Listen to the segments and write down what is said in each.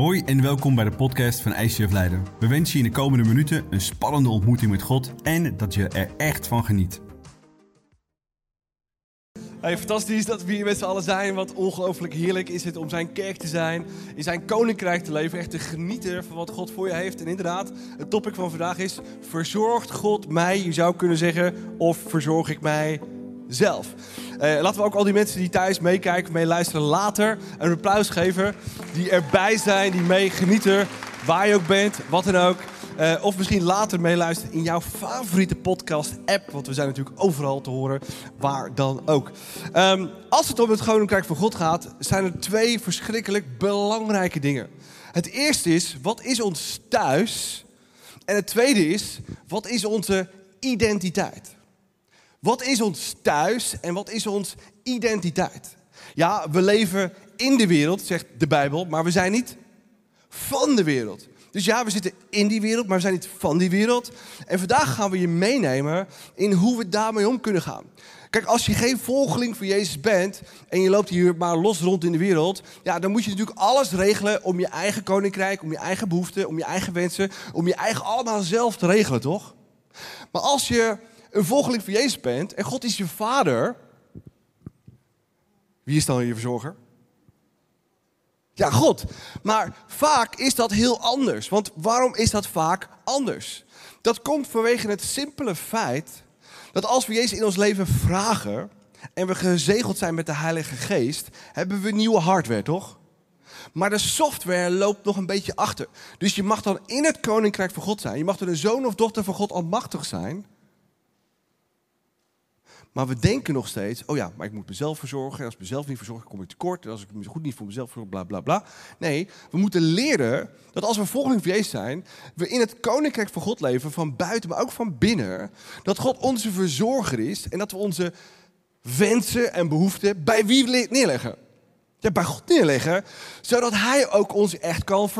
Hoi en welkom bij de podcast van ICF Leiden. We wensen je in de komende minuten een spannende ontmoeting met God en dat je er echt van geniet. Hey, fantastisch dat we hier met z'n allen zijn. Wat ongelooflijk heerlijk is het om zijn kerk te zijn, in zijn koninkrijk te leven, echt te genieten van wat God voor je heeft. En inderdaad, het topic van vandaag is: verzorgt God mij? Je zou kunnen zeggen, of verzorg ik mij zelf? Eh, laten we ook al die mensen die thuis meekijken, meeluisteren later een applaus geven. Die erbij zijn, die mee genieten, waar je ook bent, wat dan ook. Uh, of misschien later meeluisteren in jouw favoriete podcast-app. Want we zijn natuurlijk overal te horen, waar dan ook. Um, als het om het Koninkrijk van God gaat, zijn er twee verschrikkelijk belangrijke dingen. Het eerste is, wat is ons thuis? En het tweede is, wat is onze identiteit? Wat is ons thuis en wat is ons identiteit? Ja, we leven in de wereld, zegt de Bijbel, maar we zijn niet van de wereld. Dus ja, we zitten in die wereld, maar we zijn niet van die wereld. En vandaag gaan we je meenemen in hoe we daarmee om kunnen gaan. Kijk, als je geen volgeling van Jezus bent en je loopt hier maar los rond in de wereld, ja, dan moet je natuurlijk alles regelen om je eigen koninkrijk, om je eigen behoeften, om je eigen wensen, om je eigen allemaal zelf te regelen, toch? Maar als je een volgeling van Jezus bent en God is je vader, wie is dan je verzorger? Ja, God. Maar vaak is dat heel anders. Want waarom is dat vaak anders? Dat komt vanwege het simpele feit dat als we Jezus in ons leven vragen en we gezegeld zijn met de Heilige Geest, hebben we nieuwe hardware, toch? Maar de software loopt nog een beetje achter. Dus je mag dan in het koninkrijk van God zijn. Je mag dan een zoon of dochter van God almachtig zijn. Maar we denken nog steeds, oh ja, maar ik moet mezelf verzorgen. En als ik mezelf niet verzorg, kom ik tekort. En als ik me goed niet voor mezelf verzorg, bla bla bla. Nee, we moeten leren dat als we volgeling van Jezus zijn, we in het koninkrijk van God leven, van buiten, maar ook van binnen. Dat God onze verzorger is en dat we onze wensen en behoeften bij wie neerleggen? Ja, bij God neerleggen, zodat Hij ook ons echt kan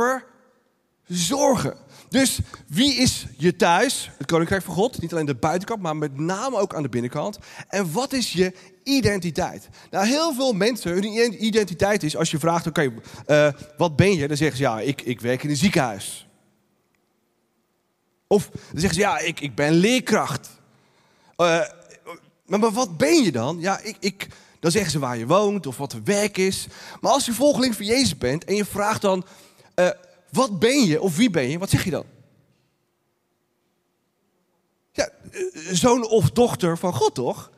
verzorgen. Dus wie is je thuis? Het koninkrijk van God. Niet alleen de buitenkant, maar met name ook aan de binnenkant. En wat is je identiteit? Nou, heel veel mensen, hun identiteit is, als je vraagt, oké, uh, wat ben je? Dan zeggen ze, ja, ik, ik werk in een ziekenhuis. Of dan zeggen ze, ja, ik, ik ben leerkracht. Uh, maar, wat ben je dan? Ja, ik, ik, dan zeggen ze waar je woont of wat er werk is. Maar als je volgeling van Jezus bent en je vraagt dan... Uh, wat ben je of wie ben je? Wat zeg je dan? Ja, eh, zoon of dochter van God, toch?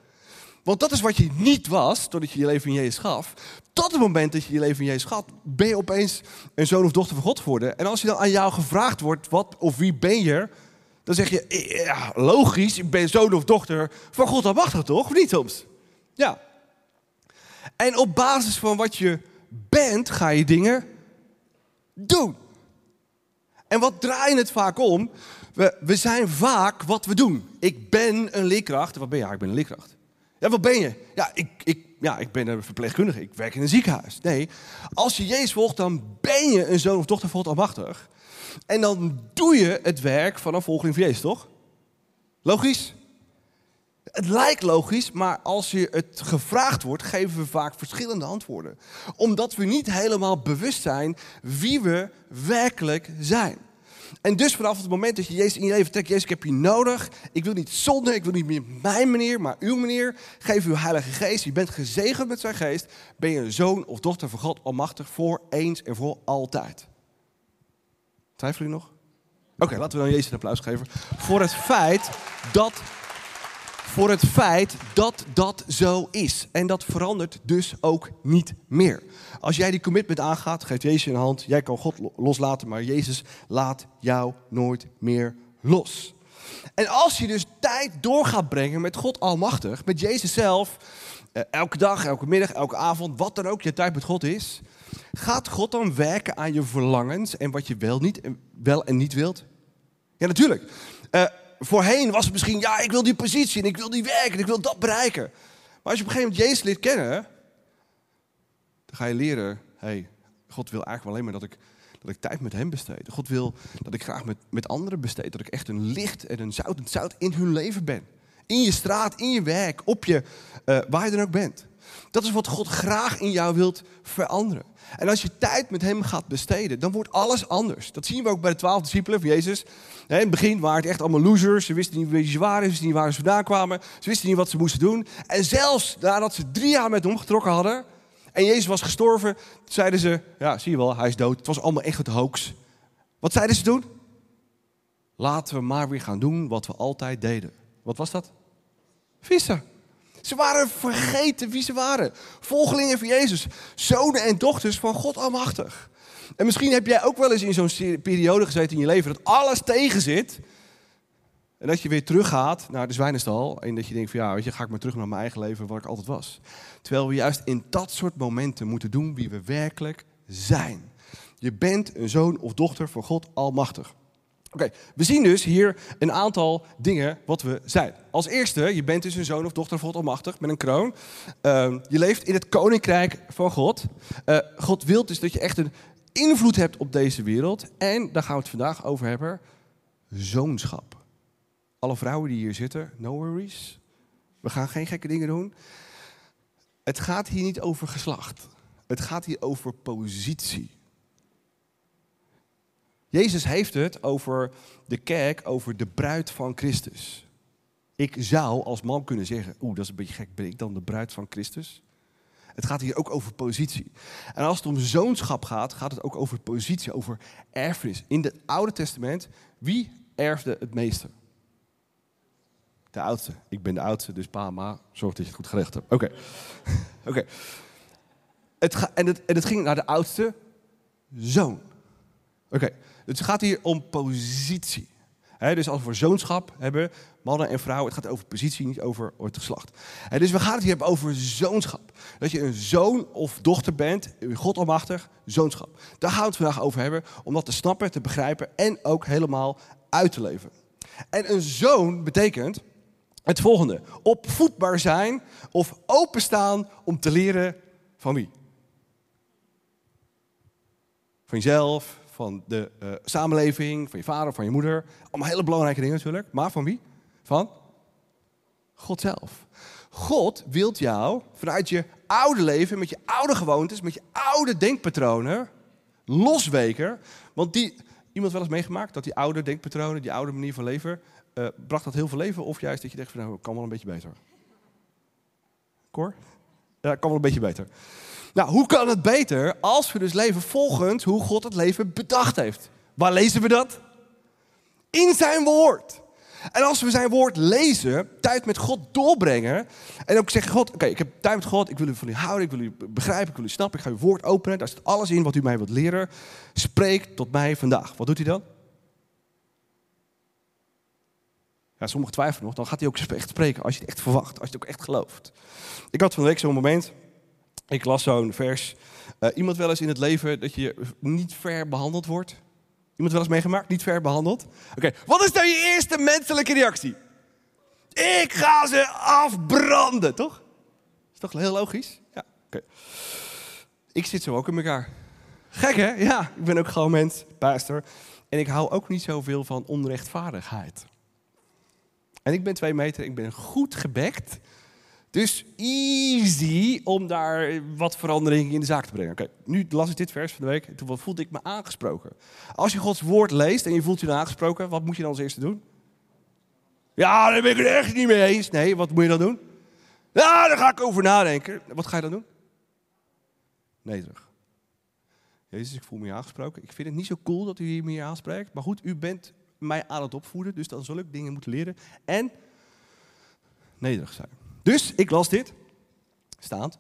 Want dat is wat je niet was, totdat je je leven in Jezus gaf. Tot het moment dat je je leven in Jezus gaf, ben je opeens een zoon of dochter van God geworden. En als je dan aan jou gevraagd wordt, wat of wie ben je? Dan zeg je, ja, logisch, ik ben zoon of dochter van God almachtig, toch? Of niet soms? Ja. En op basis van wat je bent, ga je dingen doen. En wat draait het vaak om? We, we zijn vaak wat we doen. Ik ben een leerkracht. Wat ben je? Ik ben een leerkracht. Ja, wat ben je? Ja ik, ik, ja, ik ben een verpleegkundige. Ik werk in een ziekenhuis. Nee, als je Jezus volgt, dan ben je een zoon of dochter van God almachtig. En dan doe je het werk van een volgeling van Jezus, toch? Logisch? Het lijkt logisch, maar als je het gevraagd wordt, geven we vaak verschillende antwoorden. Omdat we niet helemaal bewust zijn wie we werkelijk zijn. En dus vanaf het moment dat je Jezus in je leven trekt, Jezus, ik heb je nodig. Ik wil niet zonder, ik wil niet meer mijn manier, maar uw manier. Geef uw Heilige Geest. Je bent gezegend met zijn geest. Ben je een zoon of dochter van God Almachtig voor eens en voor altijd. Twijfelen jullie nog? Oké, laten we dan Jezus een applaus geven. Voor het feit dat voor het feit dat dat zo is. En dat verandert dus ook niet meer. Als jij die commitment aangaat, geeft Jezus een hand. Jij kan God loslaten, maar Jezus laat jou nooit meer los. En als je dus tijd door gaat brengen met God Almachtig, met Jezus zelf, eh, elke dag, elke middag, elke avond, wat dan ook je tijd met God is, gaat God dan werken aan je verlangens en wat je wel, niet, wel en niet wilt? Ja, natuurlijk. Uh, voorheen was het misschien, ja, ik wil die positie en ik wil die werken en ik wil dat bereiken. Maar als je op een gegeven moment Jezus leert kennen, dan ga je leren, hey, God wil eigenlijk alleen maar dat ik, dat ik tijd met hem besteed. God wil dat ik graag met, met anderen besteed. Dat ik echt een licht en een zout en zout in hun leven ben. In je straat, in je werk, op je, uh, waar je dan ook bent. Dat is wat God graag in jou wilt veranderen. En als je tijd met hem gaat besteden, dan wordt alles anders. Dat zien we ook bij de twaalf discipelen van Jezus. In het begin waren het echt allemaal losers. Ze wisten niet wie ze waren, ze wisten niet waar ze vandaan kwamen. Ze wisten niet wat ze moesten doen. En zelfs nadat ze drie jaar met hem getrokken hadden en Jezus was gestorven, zeiden ze, ja zie je wel, hij is dood. Het was allemaal echt het hoax. Wat zeiden ze toen? Laten we maar weer gaan doen wat we altijd deden. Wat was dat? Vissen. Ze waren vergeten wie ze waren. Volgelingen van Jezus. Zonen en dochters van God Almachtig. En misschien heb jij ook wel eens in zo'n periode gezeten in je leven dat alles tegen zit. En dat je weer teruggaat naar de zwijnenstal. En dat je denkt van ja, weet je, ga ik maar terug naar mijn eigen leven waar ik altijd was. Terwijl we juist in dat soort momenten moeten doen wie we werkelijk zijn. Je bent een zoon of dochter van God Almachtig. Oké, we zien dus hier een aantal dingen wat we zijn. Als eerste, je bent dus een zoon of dochter van God Almachtig met een kroon. Uh, je leeft in het koninkrijk van God. Uh, God wil dus dat je echt een invloed hebt op deze wereld. En daar gaan we het vandaag over hebben. Zoonschap. Alle vrouwen die hier zitten, no worries. We gaan geen gekke dingen doen. Het gaat hier niet over geslacht. Het gaat hier over positie. Jezus heeft het over de kerk, over de bruid van Christus. Ik zou als man kunnen zeggen, oeh, dat is een beetje gek, ben ik dan de bruid van Christus? Het gaat hier ook over positie. En als het om zoonschap gaat, gaat het ook over positie, over erfenis. In het Oude Testament, wie erfde het meeste? De oudste. Ik ben de oudste, dus pa, ma, zorg dat je het goed geregeld hebt. Oké. Oké. En, het, en het ging naar de oudste zoon. Oké. Het gaat hier om positie. dus als we zoonschap hebben, mannen en vrouwen, het gaat over positie, niet over het geslacht. dus we gaan het hier hebben over zoonschap. Dat je een zoon of dochter bent, God almachtig, zoonschap. Daar gaan we het vandaag over hebben, om dat te snappen, te begrijpen en ook helemaal uit te leven. En een zoon betekent het volgende: opvoedbaar zijn of openstaan om te leren van wie? Van jezelf, van de uh, samenleving, van je vader, van je moeder. Allemaal hele belangrijke dingen natuurlijk. Maar van wie? Van God zelf. God wilt jou vanuit je oude leven, met je oude gewoontes, met je oude denkpatronen, losweken. Want die, iemand wel eens meegemaakt dat die oude denkpatronen, die oude manier van leven, uh, bracht dat heel veel leven? Of juist dat je denkt van nou, kan wel een beetje beter. Cor? Ja, kan wel een beetje beter. Nou, hoe kan het beter als we dus leven volgens hoe God het leven bedacht heeft? Waar lezen we dat? In zijn woord. En als we zijn woord lezen, tijd met God doorbrengen. En ook zeggen: God, oké, ik heb tijd met God. Ik wil u van u houden. Ik wil u begrijpen. Ik wil u snappen. Ik ga uw woord openen. Daar zit alles in wat u mij wilt leren. Spreek tot mij vandaag. Wat doet hij dan? Ja, sommigen twijfelen nog. Dan gaat hij ook echt spreken als je het echt verwacht. Als je het ook echt gelooft. Ik had van de week zo'n moment. Ik las zo'n vers. Uh, iemand wel eens in het leven dat je niet ver behandeld wordt? Iemand wel eens meegemaakt? Niet ver behandeld? Oké, wat is nou je eerste menselijke reactie? Ik ga ze afbranden, toch? Is toch heel logisch? Ja, oké. Ik zit zo ook in elkaar. Gek hè? Ja, ik ben ook gewoon mens, pastor. En ik hou ook niet zoveel van onrechtvaardigheid. En ik ben twee meter, ik ben goed gebekt. Dus easy om daar wat verandering in de zaak te brengen. Oké, nu las ik dit vers van de week en toen voelde ik me aangesproken. Als je Gods woord leest en je voelt je dan aangesproken, wat moet je dan als eerste doen? Ja, daar ben ik het echt niet mee eens. Nee, wat moet je dan doen? Ja, daar ga ik over nadenken. Wat ga je dan doen? Nederig. Jezus, ik voel me aangesproken. Ik vind het niet zo cool dat u hier me aanspreekt. Maar goed, u bent mij aan het opvoeden, dus dan zul ik dingen moeten leren. En nederig zijn. Dus ik las dit, staand,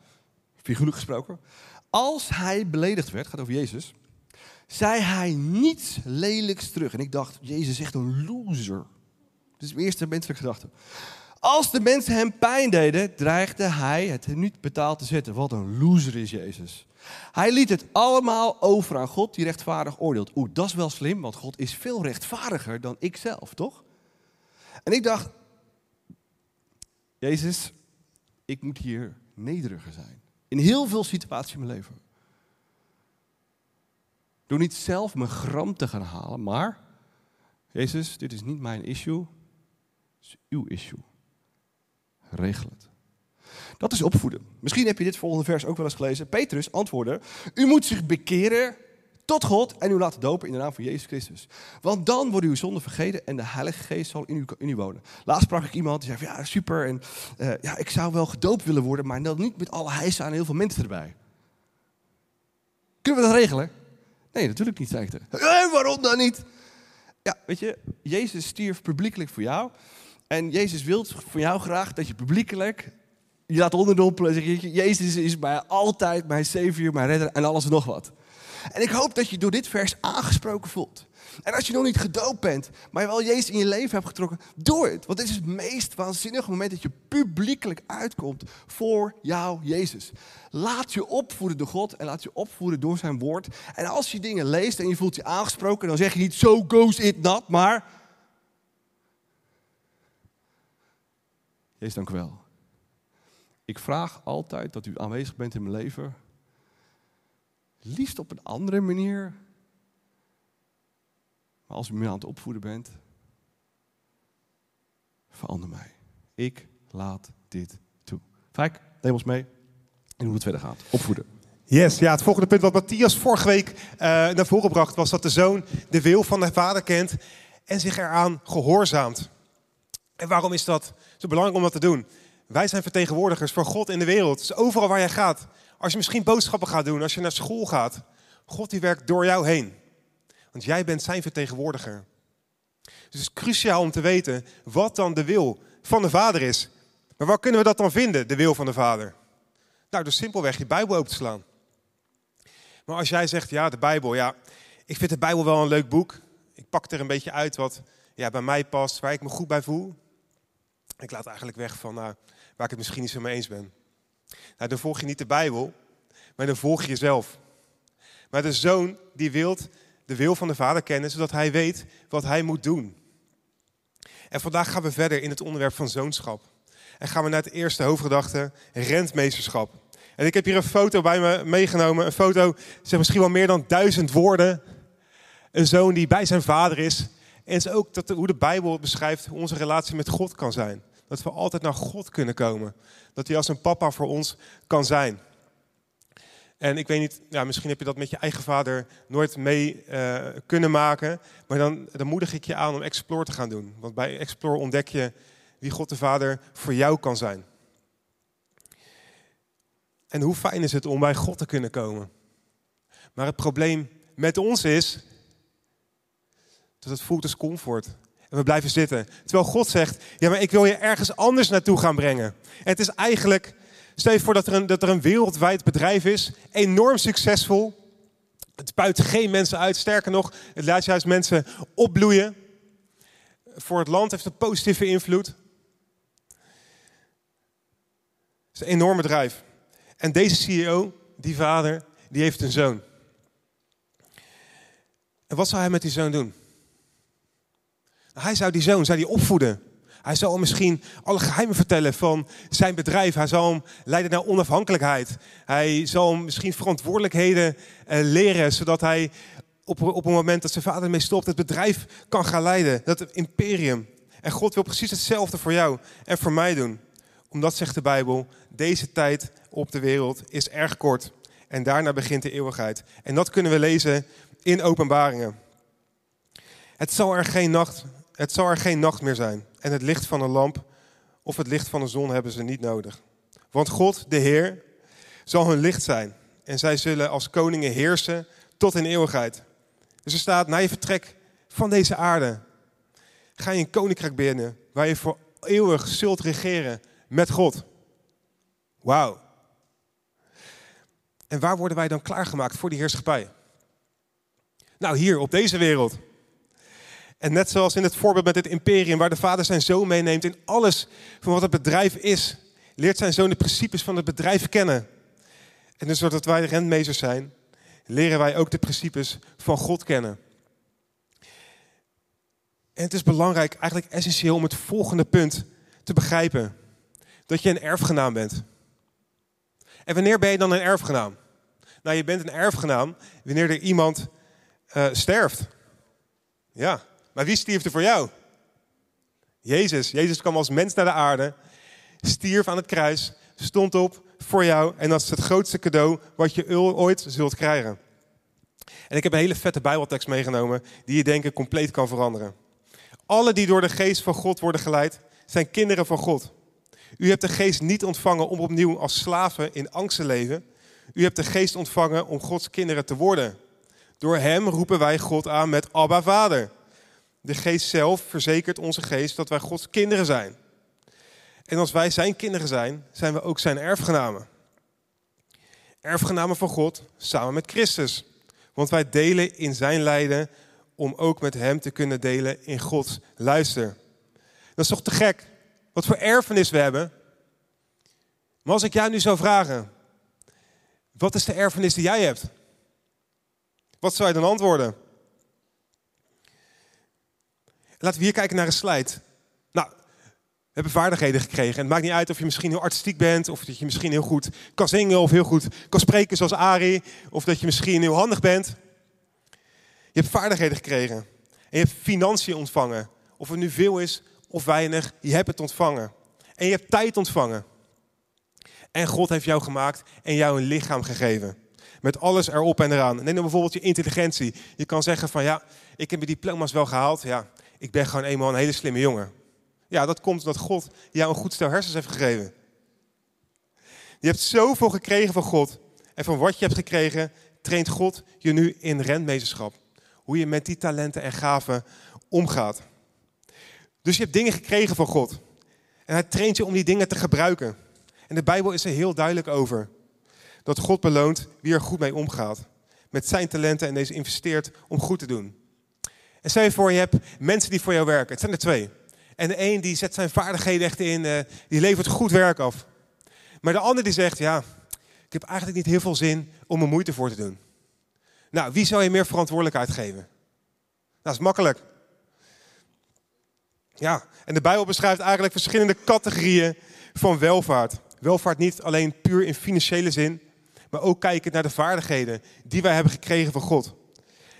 figuurlijk gesproken. Als hij beledigd werd, gaat over Jezus, zei hij niets lelijks terug. En ik dacht, Jezus is echt een loser. Dat is mijn eerste menselijke gedachte. Als de mensen hem pijn deden, dreigde hij het niet betaald te zetten. Wat een loser is Jezus. Hij liet het allemaal over aan God die rechtvaardig oordeelt. Oeh, dat is wel slim, want God is veel rechtvaardiger dan ik zelf, toch? En ik dacht, Jezus, ik moet hier nederiger zijn. In heel veel situaties in mijn leven. Door niet zelf mijn gram te gaan halen, maar, Jezus, dit is niet mijn issue, het is uw issue. Regel het. Dat is opvoeden. Misschien heb je dit volgende vers ook wel eens gelezen. Petrus antwoordde: U moet zich bekeren tot God en u laten dopen in de naam van Jezus Christus. Want dan worden uw zonden vergeten en de Heilige Geest zal in u, wonen. Laatst sprak ik iemand die zei: van, Ja, super. En uh, ja, ik zou wel gedoopt willen worden, maar dan niet met alle heisa en heel veel mensen erbij. Kunnen we dat regelen? Nee, natuurlijk niet, zei ik. Eh, waarom dan niet? Ja, weet je, Jezus stierf publiekelijk voor jou. En Jezus wil van jou graag dat je publiekelijk je laat onderdompelen. Zeg je, Jezus is mij altijd mijn savior, mijn redder en alles en nog wat. En ik hoop dat je door dit vers aangesproken voelt. En als je nog niet gedoopt bent, maar je wel Jezus in je leven hebt getrokken, doe het. Want dit is het meest waanzinnige moment dat je publiekelijk uitkomt voor jouw Jezus. Laat je opvoeden door God en laat je opvoeden door zijn woord. En als je dingen leest en je voelt je aangesproken, dan zeg je niet, so goes it not, maar... Jezus, dank u wel. Ik vraag altijd dat u aanwezig bent in mijn leven. Liefst op een andere manier. Maar als u me aan het opvoeden bent, verander mij. Ik laat dit toe. Fijk, neem ons mee en hoe het verder gaat. Opvoeden. Yes, ja, het volgende punt wat Matthias vorige week uh, naar voren bracht, was dat de zoon de wil van de vader kent en zich eraan gehoorzaamt. En waarom is dat zo belangrijk om dat te doen? Wij zijn vertegenwoordigers van God in de wereld. Dus overal waar jij gaat. Als je misschien boodschappen gaat doen, als je naar school gaat. God die werkt door jou heen. Want jij bent zijn vertegenwoordiger. Dus het is cruciaal om te weten wat dan de wil van de Vader is. Maar waar kunnen we dat dan vinden, de wil van de Vader? Nou, dus simpelweg je Bijbel open te slaan. Maar als jij zegt, ja, de Bijbel, ja, ik vind de Bijbel wel een leuk boek. Ik pak er een beetje uit wat ja, bij mij past, waar ik me goed bij voel. Ik laat eigenlijk weg van nou, waar ik het misschien niet zo mee eens ben. Nou, dan volg je niet de Bijbel, maar dan volg je jezelf. Maar de zoon die wil de wil van de vader kennen, zodat hij weet wat hij moet doen. En vandaag gaan we verder in het onderwerp van zoonschap. En gaan we naar het eerste hoofdgedachte, rentmeesterschap. En ik heb hier een foto bij me meegenomen. Een foto, zeg misschien wel meer dan duizend woorden. Een zoon die bij zijn vader is. En is ook hoe de Bijbel beschrijft hoe onze relatie met God kan zijn. Dat we altijd naar God kunnen komen. Dat hij als een papa voor ons kan zijn. En ik weet niet, ja, misschien heb je dat met je eigen vader nooit mee uh, kunnen maken. Maar dan, dan moedig ik je aan om Explore te gaan doen. Want bij Explore ontdek je wie God de Vader voor jou kan zijn. En hoe fijn is het om bij God te kunnen komen. Maar het probleem met ons is dat het voelt als comfort. En we blijven zitten. Terwijl God zegt, ja maar ik wil je ergens anders naartoe gaan brengen. En het is eigenlijk, stel je voor dat er een, dat er een wereldwijd bedrijf is, enorm succesvol. Het buit geen mensen uit, sterker nog, het laat juist mensen opbloeien. Voor het land heeft het positieve invloed. Het is een enorm bedrijf. En deze CEO, die vader, die heeft een zoon. En wat zou hij met die zoon doen? Hij zou die zoon zou die opvoeden. Hij zou hem misschien alle geheimen vertellen van zijn bedrijf. Hij zal hem leiden naar onafhankelijkheid. Hij zal hem misschien verantwoordelijkheden eh, leren, zodat hij op, op een moment dat zijn vader ermee stopt, het bedrijf kan gaan leiden. Dat imperium. En God wil precies hetzelfde voor jou en voor mij doen. Omdat, zegt de Bijbel, deze tijd op de wereld is erg kort. En daarna begint de eeuwigheid. En dat kunnen we lezen in openbaringen. Het zal er geen nacht het zal er geen nacht meer zijn. En het licht van een lamp of het licht van de zon hebben ze niet nodig. Want God, de Heer, zal hun licht zijn. En zij zullen als koningen heersen tot in eeuwigheid. Dus er staat, na je vertrek van deze aarde, ga je een koninkrijk binnen waar je voor eeuwig zult regeren met God. Wauw. En waar worden wij dan klaargemaakt voor die heerschappij? Nou, hier op deze wereld. En net zoals in het voorbeeld met het imperium, waar de vader zijn zoon meeneemt in alles van wat het bedrijf is, leert zijn zoon de principes van het bedrijf kennen. En dus zodat wij rentmeesters zijn, leren wij ook de principes van God kennen. En het is belangrijk, eigenlijk essentieel, om het volgende punt te begrijpen. Dat je een erfgenaam bent. En wanneer ben je dan een erfgenaam? Nou, je bent een erfgenaam wanneer er iemand uh, sterft. Ja, maar wie stierf er voor jou? Jezus. Jezus kwam als mens naar de aarde, stierf aan het kruis, stond op voor jou en dat is het grootste cadeau wat je ooit zult krijgen. En ik heb een hele vette Bijbeltekst meegenomen die je denken compleet kan veranderen. Alle die door de geest van God worden geleid, zijn kinderen van God. U hebt de geest niet ontvangen om opnieuw als slaven in angst te leven. U hebt de geest ontvangen om Gods kinderen te worden. Door hem roepen wij God aan met Abba Vader. De geest zelf verzekert onze geest dat wij Gods kinderen zijn. En als wij zijn kinderen zijn, zijn we ook zijn erfgenamen. Erfgenamen van God samen met Christus. Want wij delen in zijn lijden om ook met hem te kunnen delen in Gods luister. Dat is toch te gek? Wat voor erfenis we hebben. Maar als ik jou nu zou vragen, wat is de erfenis die jij hebt? Wat zou je dan antwoorden? Laten we hier kijken naar een slide. Nou, we hebben vaardigheden gekregen. En het maakt niet uit of je misschien heel artistiek bent, of dat je misschien heel goed kan zingen, of heel goed kan spreken zoals Ari, of dat je misschien heel handig bent. Je hebt vaardigheden gekregen. En je hebt financiën ontvangen. Of het nu veel is of weinig, je hebt het ontvangen. En je hebt tijd ontvangen. En God heeft jou gemaakt en jou een lichaam gegeven. Met alles erop en eraan. Neem dan bijvoorbeeld je intelligentie. Je kan zeggen van ja, ik heb mijn diploma's wel gehaald. Ja, ik ben gewoon eenmaal een hele slimme jongen. Ja, dat komt omdat God jou een goed stel hersens heeft gegeven. Je hebt zoveel gekregen van God. En van wat je hebt gekregen, traint God je nu in rentmeesterschap. Hoe je met die talenten en gaven omgaat. Dus je hebt dingen gekregen van God. En hij traint je om die dingen te gebruiken. En de Bijbel is er heel duidelijk over. Dat God beloont wie er goed mee omgaat. Met zijn talenten en deze investeert om goed te doen. En stel je voor, je hebt mensen die voor jou werken. Het zijn er twee. En de een die zet zijn vaardigheden echt in, uh, die levert goed werk af. Maar de ander die zegt, ja, ik heb eigenlijk niet heel veel zin om er moeite voor te doen. Nou, wie zou je meer verantwoordelijkheid geven? Nou, dat is makkelijk. Ja, en de Bijbel beschrijft eigenlijk verschillende categorieën van welvaart. Welvaart niet alleen puur in financiële zin, maar ook kijken naar de vaardigheden die wij hebben gekregen van God.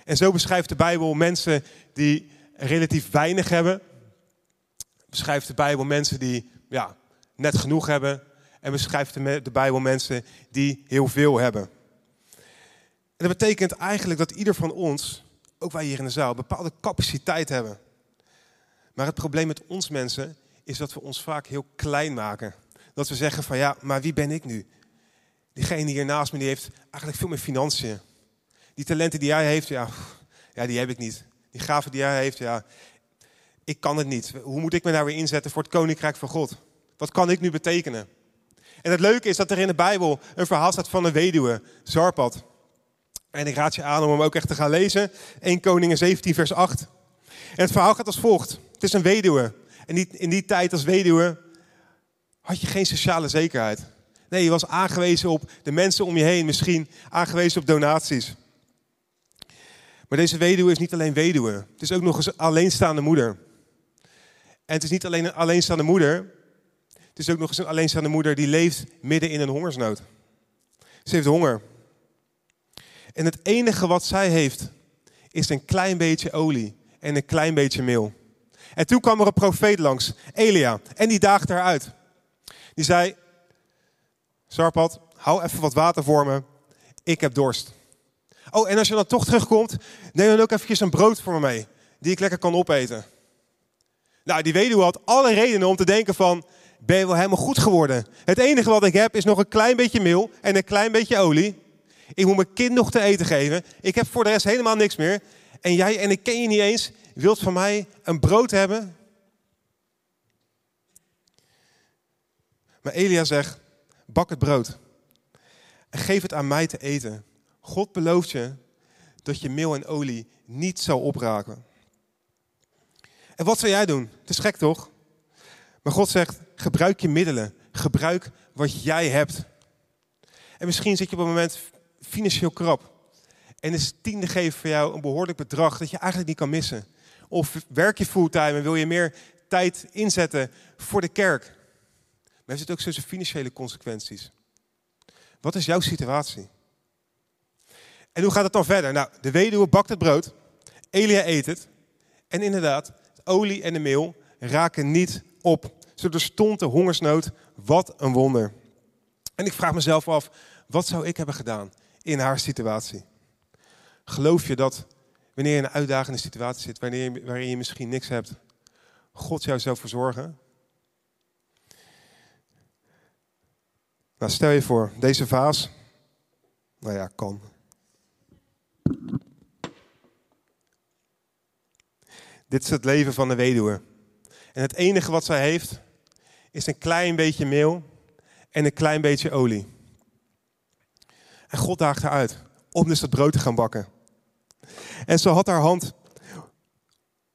En zo beschrijft de Bijbel mensen die relatief weinig hebben. Beschrijft de Bijbel mensen die ja, net genoeg hebben. En beschrijft de Bijbel mensen die heel veel hebben. En dat betekent eigenlijk dat ieder van ons, ook wij hier in de zaal, bepaalde capaciteit hebben. Maar het probleem met ons mensen is dat we ons vaak heel klein maken. Dat we zeggen van ja, maar wie ben ik nu? Diegene hier naast me die heeft eigenlijk veel meer financiën. Die talenten die jij heeft, ja, ja, die heb ik niet. Die gaven die jij heeft, ja, ik kan het niet. Hoe moet ik me nou weer inzetten voor het koninkrijk van God? Wat kan ik nu betekenen? En het leuke is dat er in de Bijbel een verhaal staat van een weduwe, Zarpad. En ik raad je aan om hem ook echt te gaan lezen. 1 Koningen 17 vers 8. En het verhaal gaat als volgt. Het is een weduwe. En in die tijd als weduwe had je geen sociale zekerheid. Nee, je was aangewezen op de mensen om je heen, misschien aangewezen op donaties. Maar deze weduwe is niet alleen weduwe. Het is ook nog eens alleenstaande moeder. En het is niet alleen een alleenstaande moeder. Het is ook nog eens een alleenstaande moeder die leeft midden in een hongersnood. Ze heeft honger. En het enige wat zij heeft is een klein beetje olie en een klein beetje meel. En toen kwam er een profeet langs, Elia, en die daagde haar uit. Die zei, Sarpad, hou even wat water voor me, ik heb dorst. Oh, en als je dan toch terugkomt, neem dan ook eventjes een brood voor me mee, die ik lekker kan opeten. Nou, die weduwe had alle redenen om te denken van, ben je wel helemaal goed geworden? Het enige wat ik heb is nog een klein beetje meel en een klein beetje olie. Ik moet mijn kind nog te eten geven. Ik heb voor de rest helemaal niks meer. En jij, en ik ken je niet eens, wilt van mij een brood hebben? Maar Elia zegt, bak het brood. En geef het aan mij te eten. God belooft je dat je meel en olie niet zal opraken. En wat zou jij doen? Het is gek toch? Maar God zegt, gebruik je middelen. Gebruik wat jij hebt. En misschien zit je op het moment financieel krap. En is tiende geven voor jou een behoorlijk bedrag dat je eigenlijk niet kan missen. Of werk je fulltime en wil je meer tijd inzetten voor de kerk. Maar heeft het ook zo'n financiële consequenties? Wat is jouw situatie? En hoe gaat het dan verder? Nou, de weduwe bakt het brood. Elia eet het. En inderdaad, de olie en de meel raken niet op. Zo stond de hongersnood. Wat een wonder. En ik vraag mezelf af, wat zou ik hebben gedaan in haar situatie? Geloof je dat wanneer je in een uitdagende situatie zit, wanneer je, waarin je misschien niks hebt, God jou zou verzorgen? Nou, stel je voor, deze vaas, nou ja, kan. Dit is het leven van de weduwe. En het enige wat zij heeft, is een klein beetje meel en een klein beetje olie. En God daagt haar uit om dus dat brood te gaan bakken. En ze had haar hand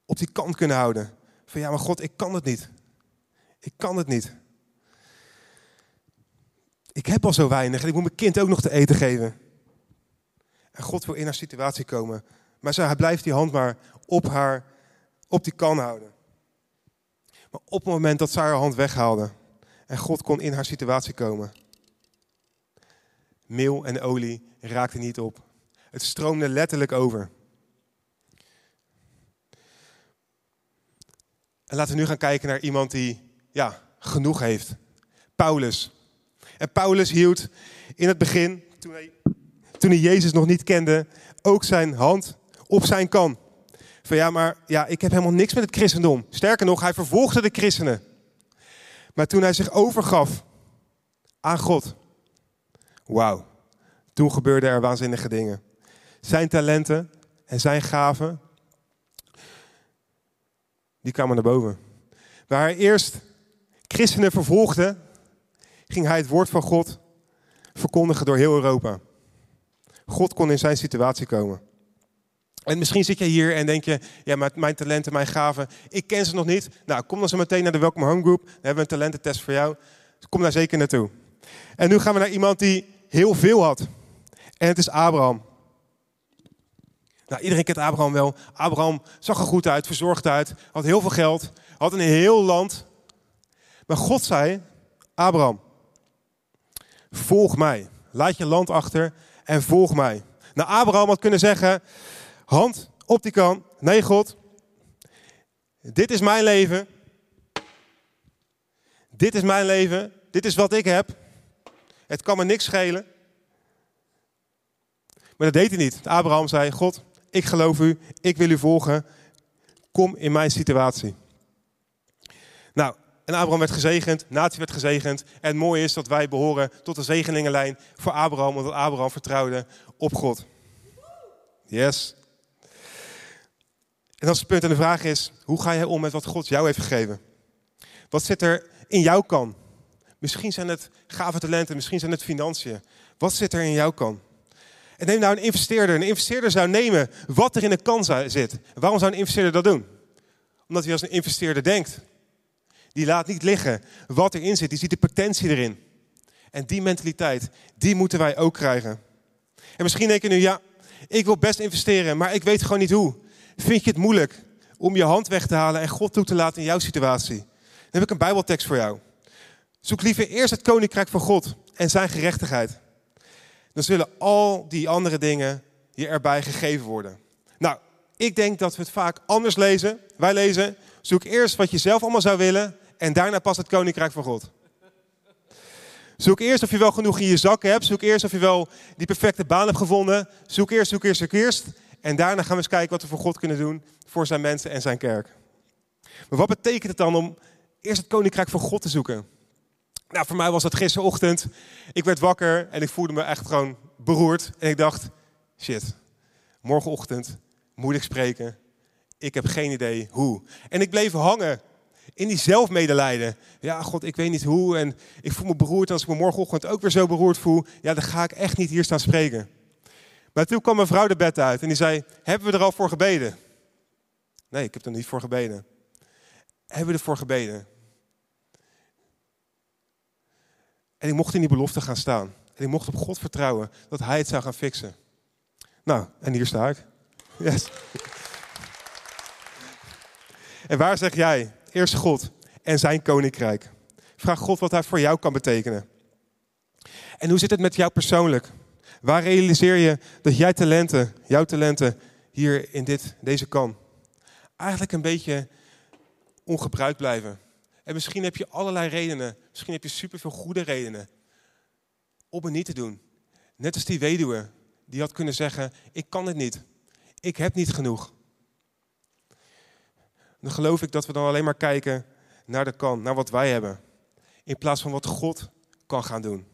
op die kant kunnen houden. Van ja, maar God, ik kan het niet. Ik kan het niet. Ik heb al zo weinig en ik moet mijn kind ook nog te eten geven. En God wil in haar situatie komen. Maar hij blijft die hand maar op haar, op die kan houden. Maar op het moment dat zij haar hand weghaalde en God kon in haar situatie komen. Meel en olie raakten niet op. Het stroomde letterlijk over. En laten we nu gaan kijken naar iemand die ja, genoeg heeft. Paulus. En Paulus hield in het begin, toen hij, toen hij Jezus nog niet kende, ook zijn hand op zijn kan. Van ja, maar ja, ik heb helemaal niks met het christendom. Sterker nog, hij vervolgde de christenen. Maar toen hij zich overgaf aan God, wauw, toen gebeurden er waanzinnige dingen. Zijn talenten en zijn gaven, die kwamen naar boven. Waar hij eerst christenen vervolgde, ging hij het woord van God verkondigen door heel Europa. God kon in zijn situatie komen. En misschien zit je hier en denk je, ja, maar mijn talenten, mijn gaven, ik ken ze nog niet. Nou, kom dan zo meteen naar de Welcome Home Group. Dan hebben we een talententest voor jou. Kom daar zeker naartoe. En nu gaan we naar iemand die heel veel had. En het is Abraham. Nou, iedereen kent Abraham wel. Abraham zag er goed uit, verzorgd uit, had heel veel geld, had een heel land. Maar God zei, Abraham, volg mij. Laat je land achter en volg mij. Nou, Abraham had kunnen zeggen, hand op die kan. Nee, God, dit is mijn leven. Dit is mijn leven. Dit is wat ik heb. Het kan me niks schelen. Maar dat deed hij niet. Abraham zei: God, ik geloof u, ik wil u volgen. Kom in mijn situatie. Nou, en Abraham werd gezegend, natie werd gezegend. En het mooie is dat wij behoren tot de zegeningenlijn voor Abraham, omdat Abraham vertrouwde op God. Yes. En als het punt en de vraag is, hoe ga jij om met wat God jou heeft gegeven? Wat zit er in jouw kan? Misschien zijn het gave talenten, misschien zijn het financiën. Wat zit er in jouw kan? En neem nou een investeerder. Een investeerder zou nemen wat er in de kan zit. Waarom zou een investeerder dat doen? Omdat hij als een investeerder denkt. Die laat niet liggen wat erin zit. Die ziet de potentie erin. En die mentaliteit, die moeten wij ook krijgen. En misschien denk je nu, ja, ik wil best investeren, maar ik weet gewoon niet hoe. Vind je het moeilijk om je hand weg te halen en God toe te laten in jouw situatie? Dan heb ik een Bijbeltekst voor jou. Zoek liever eerst het koninkrijk van God en zijn gerechtigheid. Dan zullen al die andere dingen je erbij gegeven worden. Nou, ik denk dat we het vaak anders lezen. Wij lezen, zoek eerst wat je zelf allemaal zou willen en daarna pas het koninkrijk van God. Zoek eerst of je wel genoeg in je zakken hebt. Zoek eerst of je wel die perfecte baan hebt gevonden. Zoek eerst, zoek eerst, zoek eerst. En daarna gaan we eens kijken wat we voor God kunnen doen voor zijn mensen en zijn kerk. Maar wat betekent het dan om eerst het koninkrijk van God te zoeken? Nou, voor mij was dat gisterochtend. Ik werd wakker en ik voelde me echt gewoon beroerd. En ik dacht, shit, morgenochtend moet ik spreken. Ik heb geen idee hoe. En ik bleef hangen in die zelfmedelijden. Ja, god, ik weet niet hoe. En ik voel me beroerd. En als ik me morgenochtend ook weer zo beroerd voel, ja, dan ga ik echt niet hier staan spreken. Maar toen kwam mijn vrouw de bed uit en die zei: Hebben we er al voor gebeden? Nee, ik heb er niet voor gebeden. Hebben we ervoor gebeden? En ik mocht in die belofte gaan staan. En ik mocht op God vertrouwen dat Hij het zou gaan fixen. Nou, en hier sta ik. Yes. En waar zeg jij? Eerst God en zijn koninkrijk. Vraag God wat hij voor jou kan betekenen. En hoe zit het met jou persoonlijk? Waar realiseer je dat jij talenten, jouw talenten, hier in dit, deze kan? Eigenlijk een beetje ongebruikt blijven. En misschien heb je allerlei redenen. Misschien heb je superveel goede redenen. om het niet te doen. Net als die weduwe, die had kunnen zeggen, ik kan het niet. Ik heb niet genoeg. Dan geloof ik dat we dan alleen maar kijken naar de kant, naar wat wij hebben. In plaats van wat God kan gaan doen.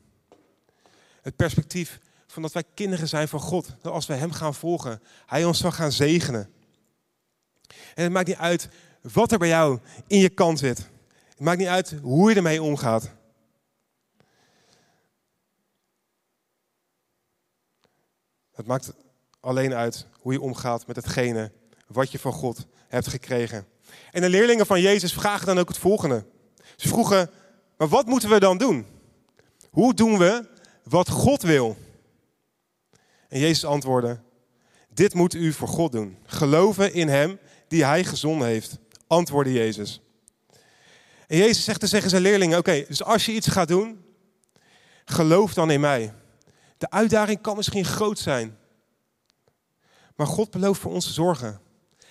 Het perspectief van dat wij kinderen zijn van God. Dat als we Hem gaan volgen, Hij ons zal gaan zegenen. En het maakt niet uit wat er bij jou in je kant zit. Het maakt niet uit hoe je ermee omgaat. Het maakt alleen uit hoe je omgaat met hetgene wat je van God hebt gekregen. En de leerlingen van Jezus vragen dan ook het volgende. Ze vroegen, maar wat moeten we dan doen? Hoe doen we wat God wil? En Jezus antwoordde, dit moet u voor God doen. Geloven in Hem die Hij gezonden heeft, antwoordde Jezus. En Jezus zegt tegen zijn leerlingen, oké, dus als je iets gaat doen, geloof dan in mij. De uitdaging kan misschien groot zijn, maar God belooft voor ons te zorgen.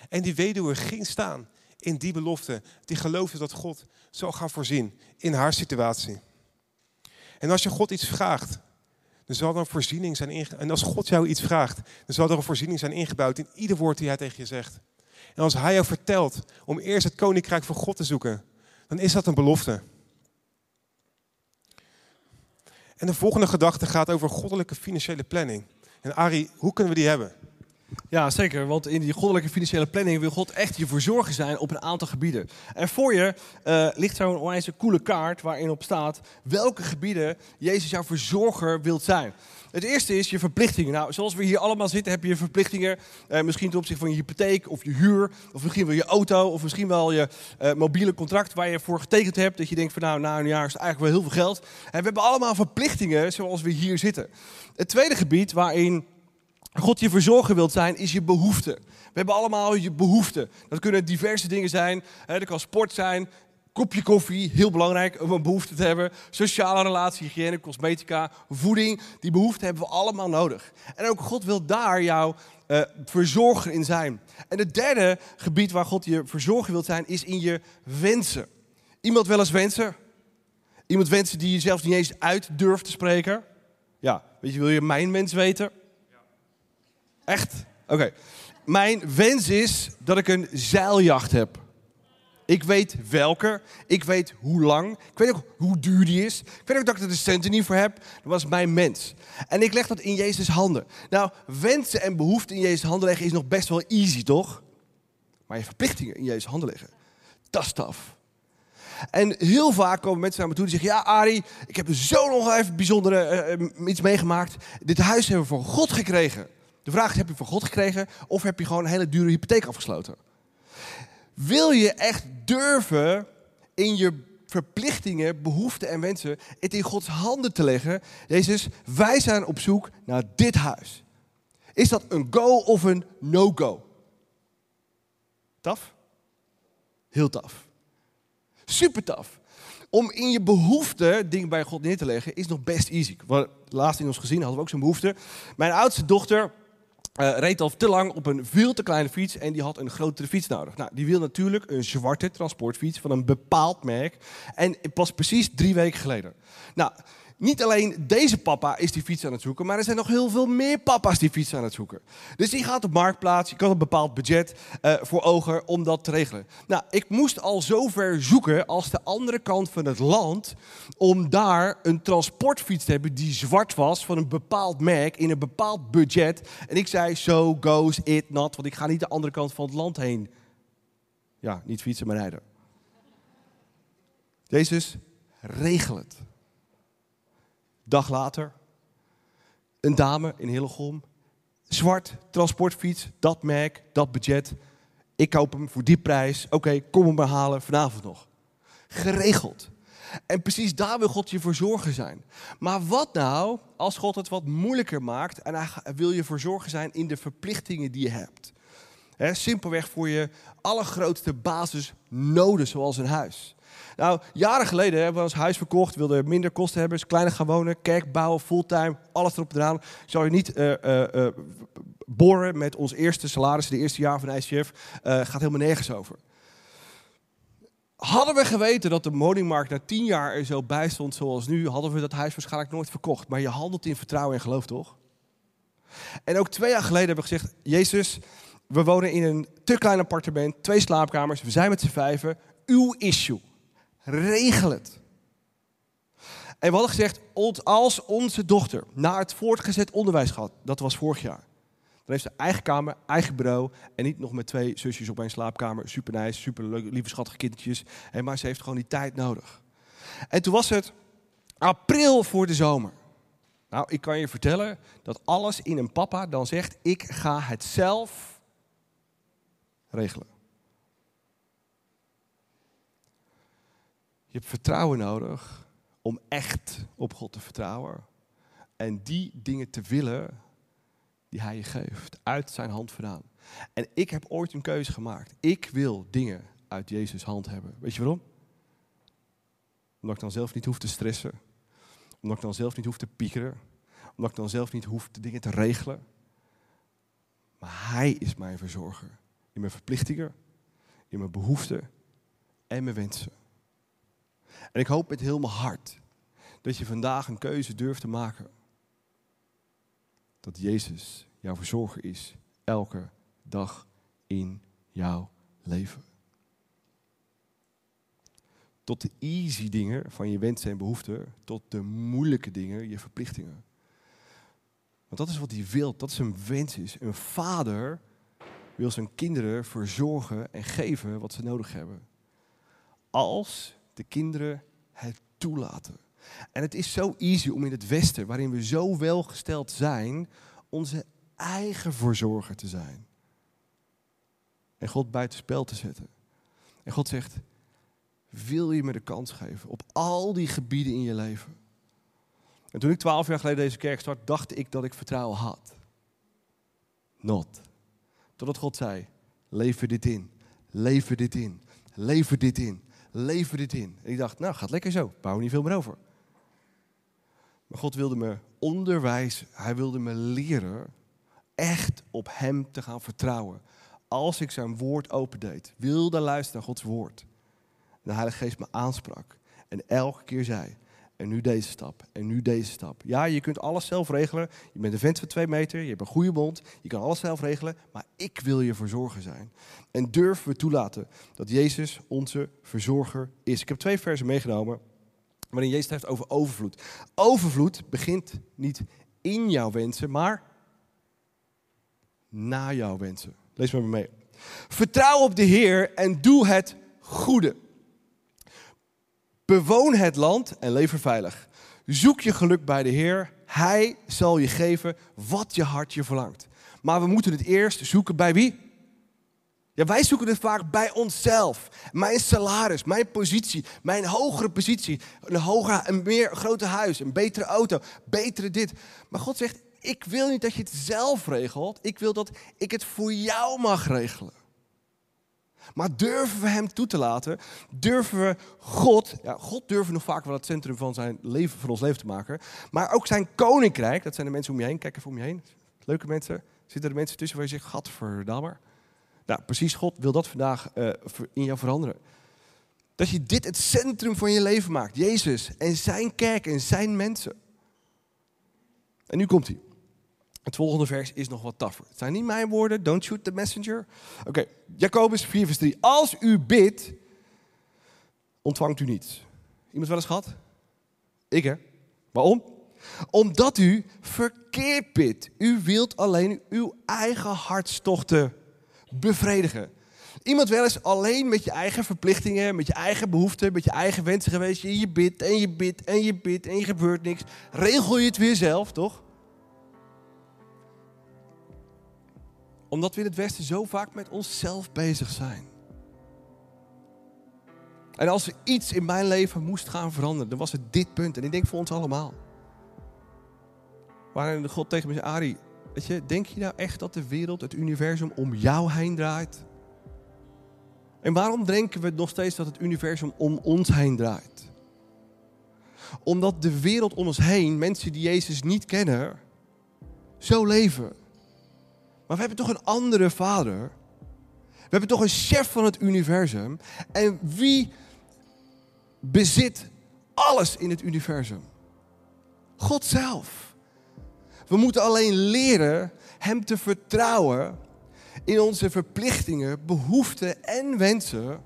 En die weduwe ging staan in die belofte. Die geloofde dat God zou gaan voorzien in haar situatie. En als je God iets vraagt, dan zal er een voorziening zijn ingebouwd. En als God jou iets vraagt, dan zal er een voorziening zijn ingebouwd in ieder woord die hij tegen je zegt. En als hij jou vertelt om eerst het koninkrijk van God te zoeken, dan is dat een belofte. En de volgende gedachte gaat over goddelijke financiële planning. En Ari, hoe kunnen we die hebben? Ja, zeker. Want in die goddelijke financiële planning wil God echt je verzorger zijn op een aantal gebieden. En voor je uh, ligt zo'n onwijs coole kaart waarin op staat welke gebieden Jezus jouw verzorger wilt zijn. Het eerste is je verplichtingen. Nou, zoals we hier allemaal zitten, heb je verplichtingen. Uh, misschien ten opzichte van je hypotheek of je huur. Of misschien wel je auto. Of misschien wel je uh, mobiele contract waar je voor getekend hebt. Dat je denkt van nou, na een jaar is het eigenlijk wel heel veel geld. En we hebben allemaal verplichtingen zoals we hier zitten. Het tweede gebied waarin God je verzorger wilt zijn, is je behoefte. We hebben allemaal je behoeften. Dat kunnen diverse dingen zijn. Dat kan sport zijn, kopje koffie, heel belangrijk om een behoefte te hebben. Sociale relatie, hygiëne, cosmetica, voeding. Die behoeften hebben we allemaal nodig. En ook God wil daar jouw uh, verzorger in zijn. En het derde gebied waar God je verzorger wilt zijn, is in je wensen. Iemand wel eens wensen? Iemand wensen die je zelfs niet eens uit durft te spreken? Ja, weet je, wil je mijn wens weten? Echt? Oké. Mijn wens is dat ik een zeiljacht heb. Ik weet welke. Ik weet hoe lang. Ik weet ook hoe duur die is. Ik weet ook dat ik er de centen niet voor heb. Dat was mijn mens. En ik leg dat in Jezus' handen. Nou, wensen en behoeften in Jezus' handen leggen is nog best wel easy, toch? Maar je verplichtingen in Jezus' handen leggen, dat is tough. En heel vaak komen mensen naar me toe die zeggen: Ja, Ari, ik heb zo nog even bijzondere uh, iets meegemaakt. Dit huis hebben we van God gekregen. De vraag is, heb je van God gekregen of heb je gewoon een hele dure hypotheek afgesloten? Wil je echt durven in je verplichtingen, behoeften en wensen het in Gods handen te leggen? Jezus, wij zijn op zoek naar dit huis. Is dat een go of een no-go? Taf? Heel taf. Super taf. Om in je behoeften dingen bij God neer te leggen is nog best easy. Laatst in ons gezin hadden we ook zo'n behoefte. Mijn oudste dochter uh, reed al te lang op een veel te kleine fiets en die had een grotere fiets nodig. Nou, die wil natuurlijk een zwarte transportfiets van een bepaald merk. En pas precies drie weken geleden. Nou, niet alleen deze papa is die fiets aan het zoeken, maar er zijn nog heel veel meer papa's die fiets aan het zoeken. Dus die gaat op marktplaats, je kan een bepaald budget uh, voor ogen om dat te regelen. Nou, ik moest al zover zoeken als de andere kant van het land om daar een transportfiets te hebben die zwart was van een bepaald merk in een bepaald budget. En ik zei, so goes it not, want ik ga niet de andere kant van het land heen. Ja, niet fietsen, maar rijden. Jezus, regel het. Dag later, een dame in Hillegom, zwart, transportfiets, dat merk, dat budget. Ik koop hem voor die prijs. Oké, kom hem maar halen vanavond nog. Geregeld. En precies daar wil God je voor zorgen zijn. Maar wat nou als God het wat moeilijker maakt en hij wil je voor zorgen zijn in de verplichtingen die je hebt? He, simpelweg voor je allergrootste basisnoden, zoals een huis. Nou, jaren geleden hebben we ons huis verkocht, wilden minder kosten hebben, dus kleiner gaan wonen, kerk bouwen, fulltime, alles erop en eraan. Zou je niet uh, uh, boren met ons eerste salaris, de eerste jaar van ICF, gaat helemaal nergens over. Hadden we geweten dat de woningmarkt na tien jaar er zo bij stond zoals nu, hadden we dat huis waarschijnlijk nooit verkocht. Maar je handelt in vertrouwen en geloof, toch? En ook twee jaar geleden hebben we gezegd, Jezus, we wonen in een te klein appartement, twee slaapkamers, we zijn met z'n vijven, uw issue. Regel het. En we hadden gezegd, als onze dochter naar het voortgezet onderwijs gaat, dat was vorig jaar, dan heeft ze eigen kamer, eigen bureau en niet nog met twee zusjes op een slaapkamer. Super nice, super leuk, lieve schattige kindertjes. maar ze heeft gewoon die tijd nodig. En toen was het april voor de zomer. Nou, ik kan je vertellen dat alles in een papa dan zegt, ik ga het zelf regelen. Je hebt vertrouwen nodig om echt op God te vertrouwen. En die dingen te willen die hij je geeft. Uit zijn hand vandaan. En ik heb ooit een keuze gemaakt. Ik wil dingen uit Jezus hand hebben. Weet je waarom? Omdat ik dan zelf niet hoef te stressen. Omdat ik dan zelf niet hoef te piekeren. Omdat ik dan zelf niet hoef de dingen te regelen. Maar hij is mijn verzorger. In mijn verplichtingen, in mijn behoeften en mijn wensen. En ik hoop met heel mijn hart dat je vandaag een keuze durft te maken dat Jezus jouw verzorger is elke dag in jouw leven. Tot de easy dingen van je wensen en behoeften, tot de moeilijke dingen, je verplichtingen. Want dat is wat hij wil, dat is een wens is. Een vader wil zijn kinderen verzorgen en geven wat ze nodig hebben. Als de kinderen het toelaten. En het is zo easy om in het Westen, waarin we zo welgesteld zijn, onze eigen verzorger te zijn. En God buitenspel te zetten. En God zegt, wil je me de kans geven op al die gebieden in je leven? En toen ik twaalf jaar geleden deze kerk start, dacht ik dat ik vertrouwen had. Not. Totdat God zei, lever dit in, lever dit in, lever dit in, lever dit in. En ik dacht, nou gaat lekker zo, bouw niet veel meer over. Maar God wilde me onderwijzen. Hij wilde me leren echt op Hem te gaan vertrouwen. Als ik zijn woord opendeed, wilde luisteren naar Gods woord. En de Heilige Geest me aansprak. En elke keer zei, en nu deze stap, en nu deze stap. Ja, je kunt alles zelf regelen. Je bent een vent van twee meter, je hebt een goede mond. Je kan alles zelf regelen, maar ik wil je verzorger zijn. En durven we toelaten dat Jezus onze verzorger is. Ik heb twee versen meegenomen waarin Jezus heeft over overvloed. Overvloed begint niet in jouw wensen, maar na jouw wensen. Lees maar mee. Vertrouw op de Heer en doe het goede. Bewoon het land en leef veilig. Zoek je geluk bij de Heer. Hij zal je geven wat je hart je verlangt. Maar we moeten het eerst zoeken bij wie? Ja, wij zoeken het vaak bij onszelf. Mijn salaris, mijn positie, mijn hogere positie, een hoger, een meer groter huis, een betere auto, betere dit. Maar God zegt, ik wil niet dat je het zelf regelt. Ik wil dat ik het voor jou mag regelen. Maar durven we Hem toe te laten? Durven we God, ja, God durven nog vaak wel het centrum van, zijn leven, van ons leven te maken. Maar ook zijn koninkrijk, dat zijn de mensen om je heen. Kijk even om je heen. Leuke mensen. Zitten er mensen tussen waar je zegt, gadverdammer. Nou, precies, God wil dat vandaag uh, in jou veranderen. Dat je dit het centrum van je leven maakt. Jezus en zijn kerk en zijn mensen. En nu komt hij. Het volgende vers is nog wat tougher. Het zijn niet mijn woorden. Don't shoot the messenger. Oké. Jacobus 4 vers 3. Als u bidt, ontvangt u niets. Iemand wel eens gehad? Ik hè? Waarom? Omdat u verkeerd bidt. U wilt alleen uw eigen hartstochten bevredigen. Iemand wel eens alleen met je eigen verplichtingen, met je eigen behoeften, met je eigen wensen geweest. Je bidt en je bidt en je bidt en je gebeurt niks. Regel je het weer zelf, toch? Omdat we in het Westen zo vaak met onszelf bezig zijn. En als er iets in mijn leven moest gaan veranderen, dan was het dit punt. En ik denk voor ons allemaal. Waarin God tegen me zei, Ari, weet je, denk je nou echt dat de wereld, het universum om jou heen draait? En waarom denken we nog steeds dat het universum om ons heen draait? Omdat de wereld om ons heen, mensen die Jezus niet kennen, zo leven. Maar we hebben toch een andere vader. We hebben toch een chef van het universum. En wie bezit alles in het universum. God zelf. We moeten alleen leren Hem te vertrouwen in onze verplichtingen, behoeften en wensen,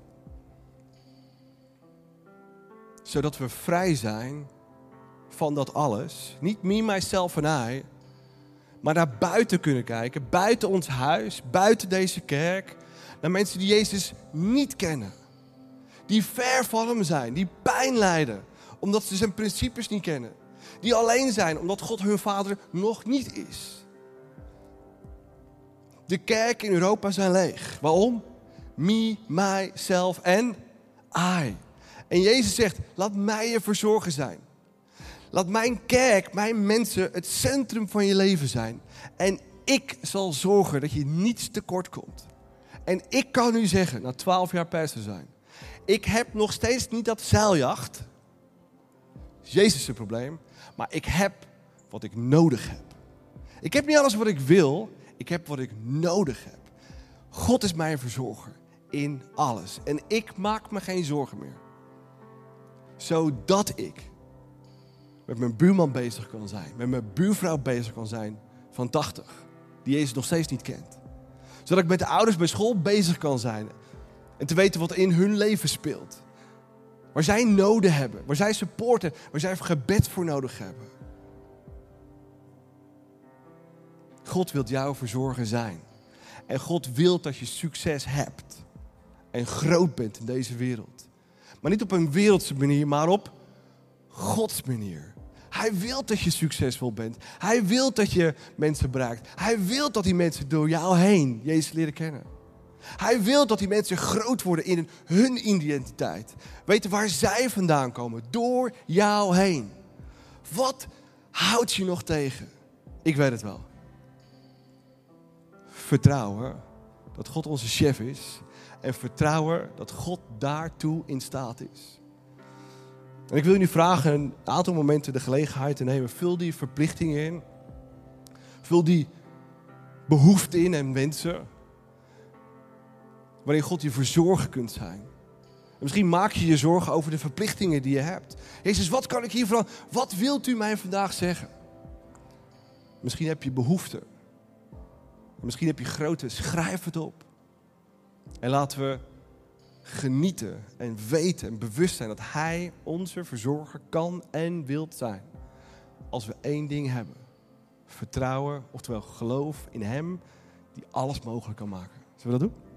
zodat we vrij zijn van dat alles. Niet me, myself en I, maar naar buiten kunnen kijken, buiten ons huis, buiten deze kerk, naar mensen die Jezus niet kennen. Die ver van Hem zijn, die pijn lijden, omdat ze zijn principes niet kennen. Die alleen zijn, omdat God hun vader nog niet is. De kerken in Europa zijn leeg. Waarom? Me, myself en I. En Jezus zegt, laat mij je verzorgen zijn. Laat mijn kerk, mijn mensen het centrum van je leven zijn. En ik zal zorgen dat je niets tekort komt. En ik kan u zeggen, na twaalf jaar persen zijn, ik heb nog steeds niet dat zeiljacht. Jezus het probleem. Maar ik heb wat ik nodig heb. Ik heb niet alles wat ik wil, ik heb wat ik nodig heb. God is mijn verzorger in alles. En ik maak me geen zorgen meer. Zodat ik met mijn buurman bezig kan zijn. Met mijn buurvrouw bezig kan zijn van 80. Die Jezus nog steeds niet kent. Zodat ik met de ouders bij school bezig kan zijn. En te weten wat in hun leven speelt. Waar zij noden hebben. Waar zij supporten. Waar zij gebed voor nodig hebben. God wil jou verzorgen zijn. En God wil dat je succes hebt. En groot bent in deze wereld. Maar niet op een wereldse manier, maar op Gods manier. Hij wil dat je succesvol bent. Hij wil dat je mensen bereikt. Hij wil dat die mensen door jou heen Jezus leren kennen. Hij wil dat die mensen groot worden in hun identiteit. Weten waar zij vandaan komen. Door jou heen. Wat houdt je nog tegen? Ik weet het wel. Vertrouwen dat God onze chef is. En vertrouwen dat God daartoe in staat is. En ik wil jullie vragen een aantal momenten de gelegenheid te nemen. Vul die verplichtingen in. Vul die behoeften in en wensen. Waarin God je verzorgen kunt zijn. En misschien maak je je zorgen over de verplichtingen die je hebt. Jezus, wat kan ik hiervan? Wat wilt u mij vandaag zeggen? Misschien heb je behoeften. Misschien heb je grote. Schrijf het op. En laten we genieten en weten en bewust zijn dat Hij onze verzorger kan en wilt zijn. Als we één ding hebben. Vertrouwen, oftewel geloof in Hem die alles mogelijk kan maken. Zullen we dat doen?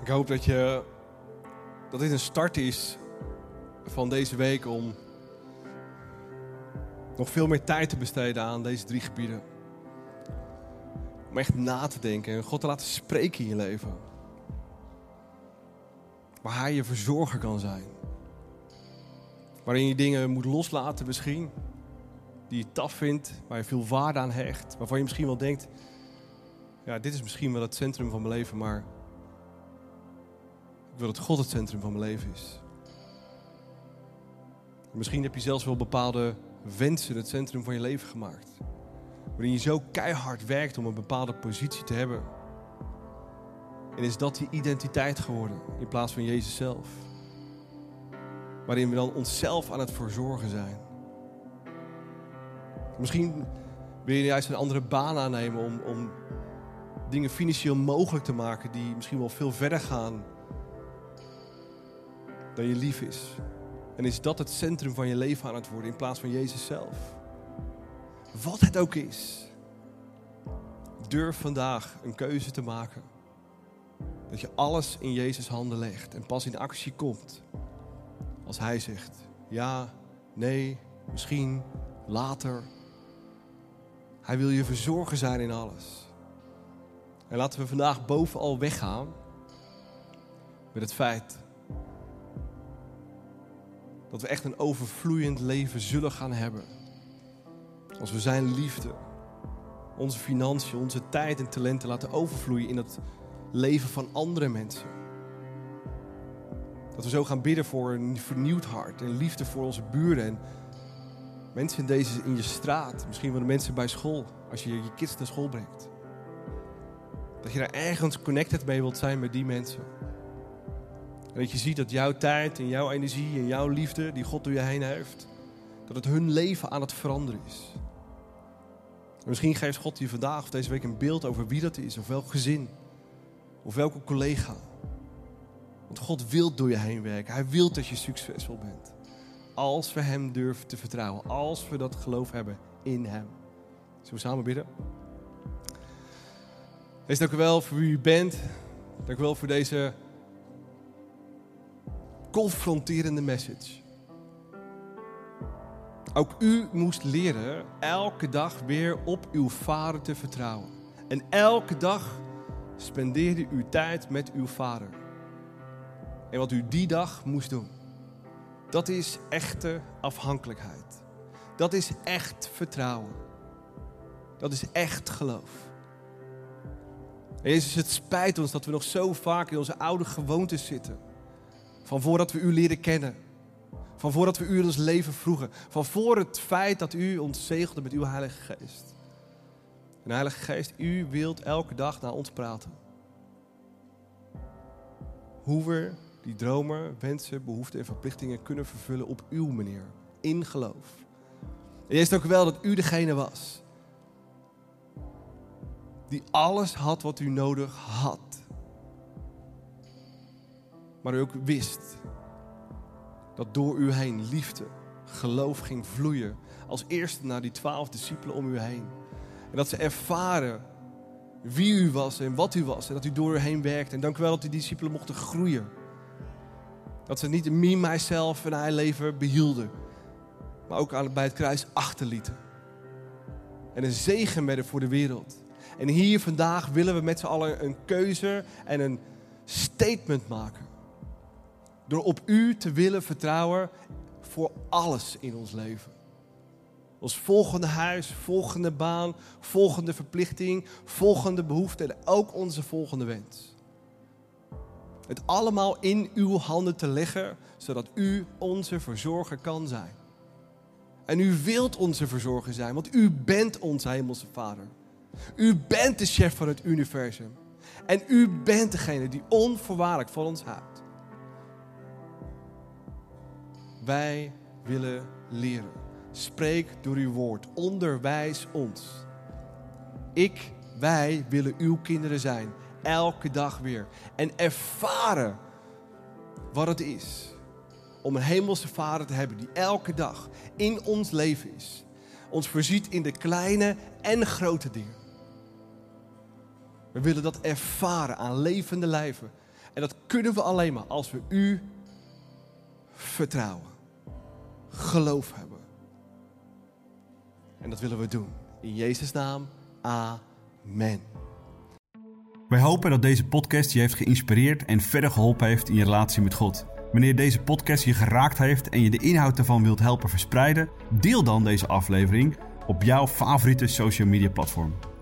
Ik hoop dat, je, dat dit een start is van deze week om nog veel meer tijd te besteden aan deze drie gebieden. Om echt na te denken en God te laten spreken in je leven. Waar Hij je verzorger kan zijn. Waarin je dingen moet loslaten misschien. Die je taf vindt, waar je veel waarde aan hecht. Waarvan je misschien wel denkt, ja, dit is misschien wel het centrum van mijn leven, maar wil dat God het centrum van mijn leven is. Misschien heb je zelfs wel bepaalde wensen het centrum van je leven gemaakt. Waarin je zo keihard werkt om een bepaalde positie te hebben. En is dat die identiteit geworden in plaats van Jezus zelf? Waarin we dan onszelf aan het verzorgen zijn. Misschien wil je juist een andere baan aannemen om, om dingen financieel mogelijk te maken die misschien wel veel verder gaan dan je lief is. En is dat het centrum van je leven aan het worden in plaats van Jezus zelf? Wat het ook is, durf vandaag een keuze te maken. Dat je alles in Jezus handen legt en pas in actie komt als Hij zegt ja, nee, misschien, later. Hij wil je verzorgen zijn in alles. En laten we vandaag bovenal weggaan met het feit dat we echt een overvloeiend leven zullen gaan hebben. Als we zijn liefde, onze financiën, onze tijd en talenten laten overvloeien in het leven van andere mensen. Dat we zo gaan bidden voor een vernieuwd hart en liefde voor onze buren en mensen in, deze, in je straat. Misschien wel de mensen bij school, als je je kids naar school brengt. Dat je daar ergens connected mee wilt zijn met die mensen. En dat je ziet dat jouw tijd en jouw energie en jouw liefde die God door je heen heeft, dat het hun leven aan het veranderen is. En misschien geeft God je vandaag of deze week een beeld over wie dat is, of welk gezin, of welke collega. Want God wil door je heen werken. Hij wil dat je succesvol bent. Als we Hem durven te vertrouwen, als we dat geloof hebben in Hem. Zullen we samen bidden? Wees dank u wel voor wie u bent. Dank u wel voor deze confronterende message. Ook u moest leren elke dag weer op uw vader te vertrouwen. En elke dag spendeerde u tijd met uw vader. En wat u die dag moest doen, dat is echte afhankelijkheid. Dat is echt vertrouwen. Dat is echt geloof. Jezus, het spijt ons dat we nog zo vaak in onze oude gewoontes zitten. Van voordat we u leren kennen. Van voordat we u in ons leven vroegen. Van voor het feit dat u ons zegelde met uw Heilige Geest. En Heilige Geest, u wilt elke dag naar ons praten. Hoe we die dromen, wensen, behoeften en verplichtingen kunnen vervullen op uw manier. In geloof. En is ook wel dat u degene was. Die alles had wat u nodig had. Maar u ook wist dat door u heen liefde, geloof ging vloeien. Als eerste naar die twaalf discipelen om u heen. En dat ze ervaren wie u was en wat u was. En dat u door u heen werkte. En dank u wel dat die discipelen mochten groeien. Dat ze niet me, mijzelf en hij leven behielden. Maar ook bij het kruis achterlieten. En een zegen werden voor de wereld. En hier vandaag willen we met z'n allen een keuze en een statement maken. Door op u te willen vertrouwen voor alles in ons leven. Ons volgende huis, volgende baan, volgende verplichting, volgende behoefte en ook onze volgende wens. Het allemaal in uw handen te leggen, zodat u onze verzorger kan zijn. En u wilt onze verzorger zijn, want u bent onze hemelse Vader. U bent de chef van het universum. En u bent degene die onvoorwaardelijk van ons houdt. Wij willen leren. Spreek door uw woord. Onderwijs ons. Ik, wij willen uw kinderen zijn. Elke dag weer. En ervaren wat het is om een hemelse vader te hebben die elke dag in ons leven is. Ons voorziet in de kleine en grote dingen. We willen dat ervaren aan levende lijven. En dat kunnen we alleen maar als we u vertrouwen. Geloof hebben. En dat willen we doen. In Jezus' naam. Amen. Wij hopen dat deze podcast je heeft geïnspireerd en verder geholpen heeft in je relatie met God. Wanneer deze podcast je geraakt heeft en je de inhoud ervan wilt helpen verspreiden, deel dan deze aflevering op jouw favoriete social media platform.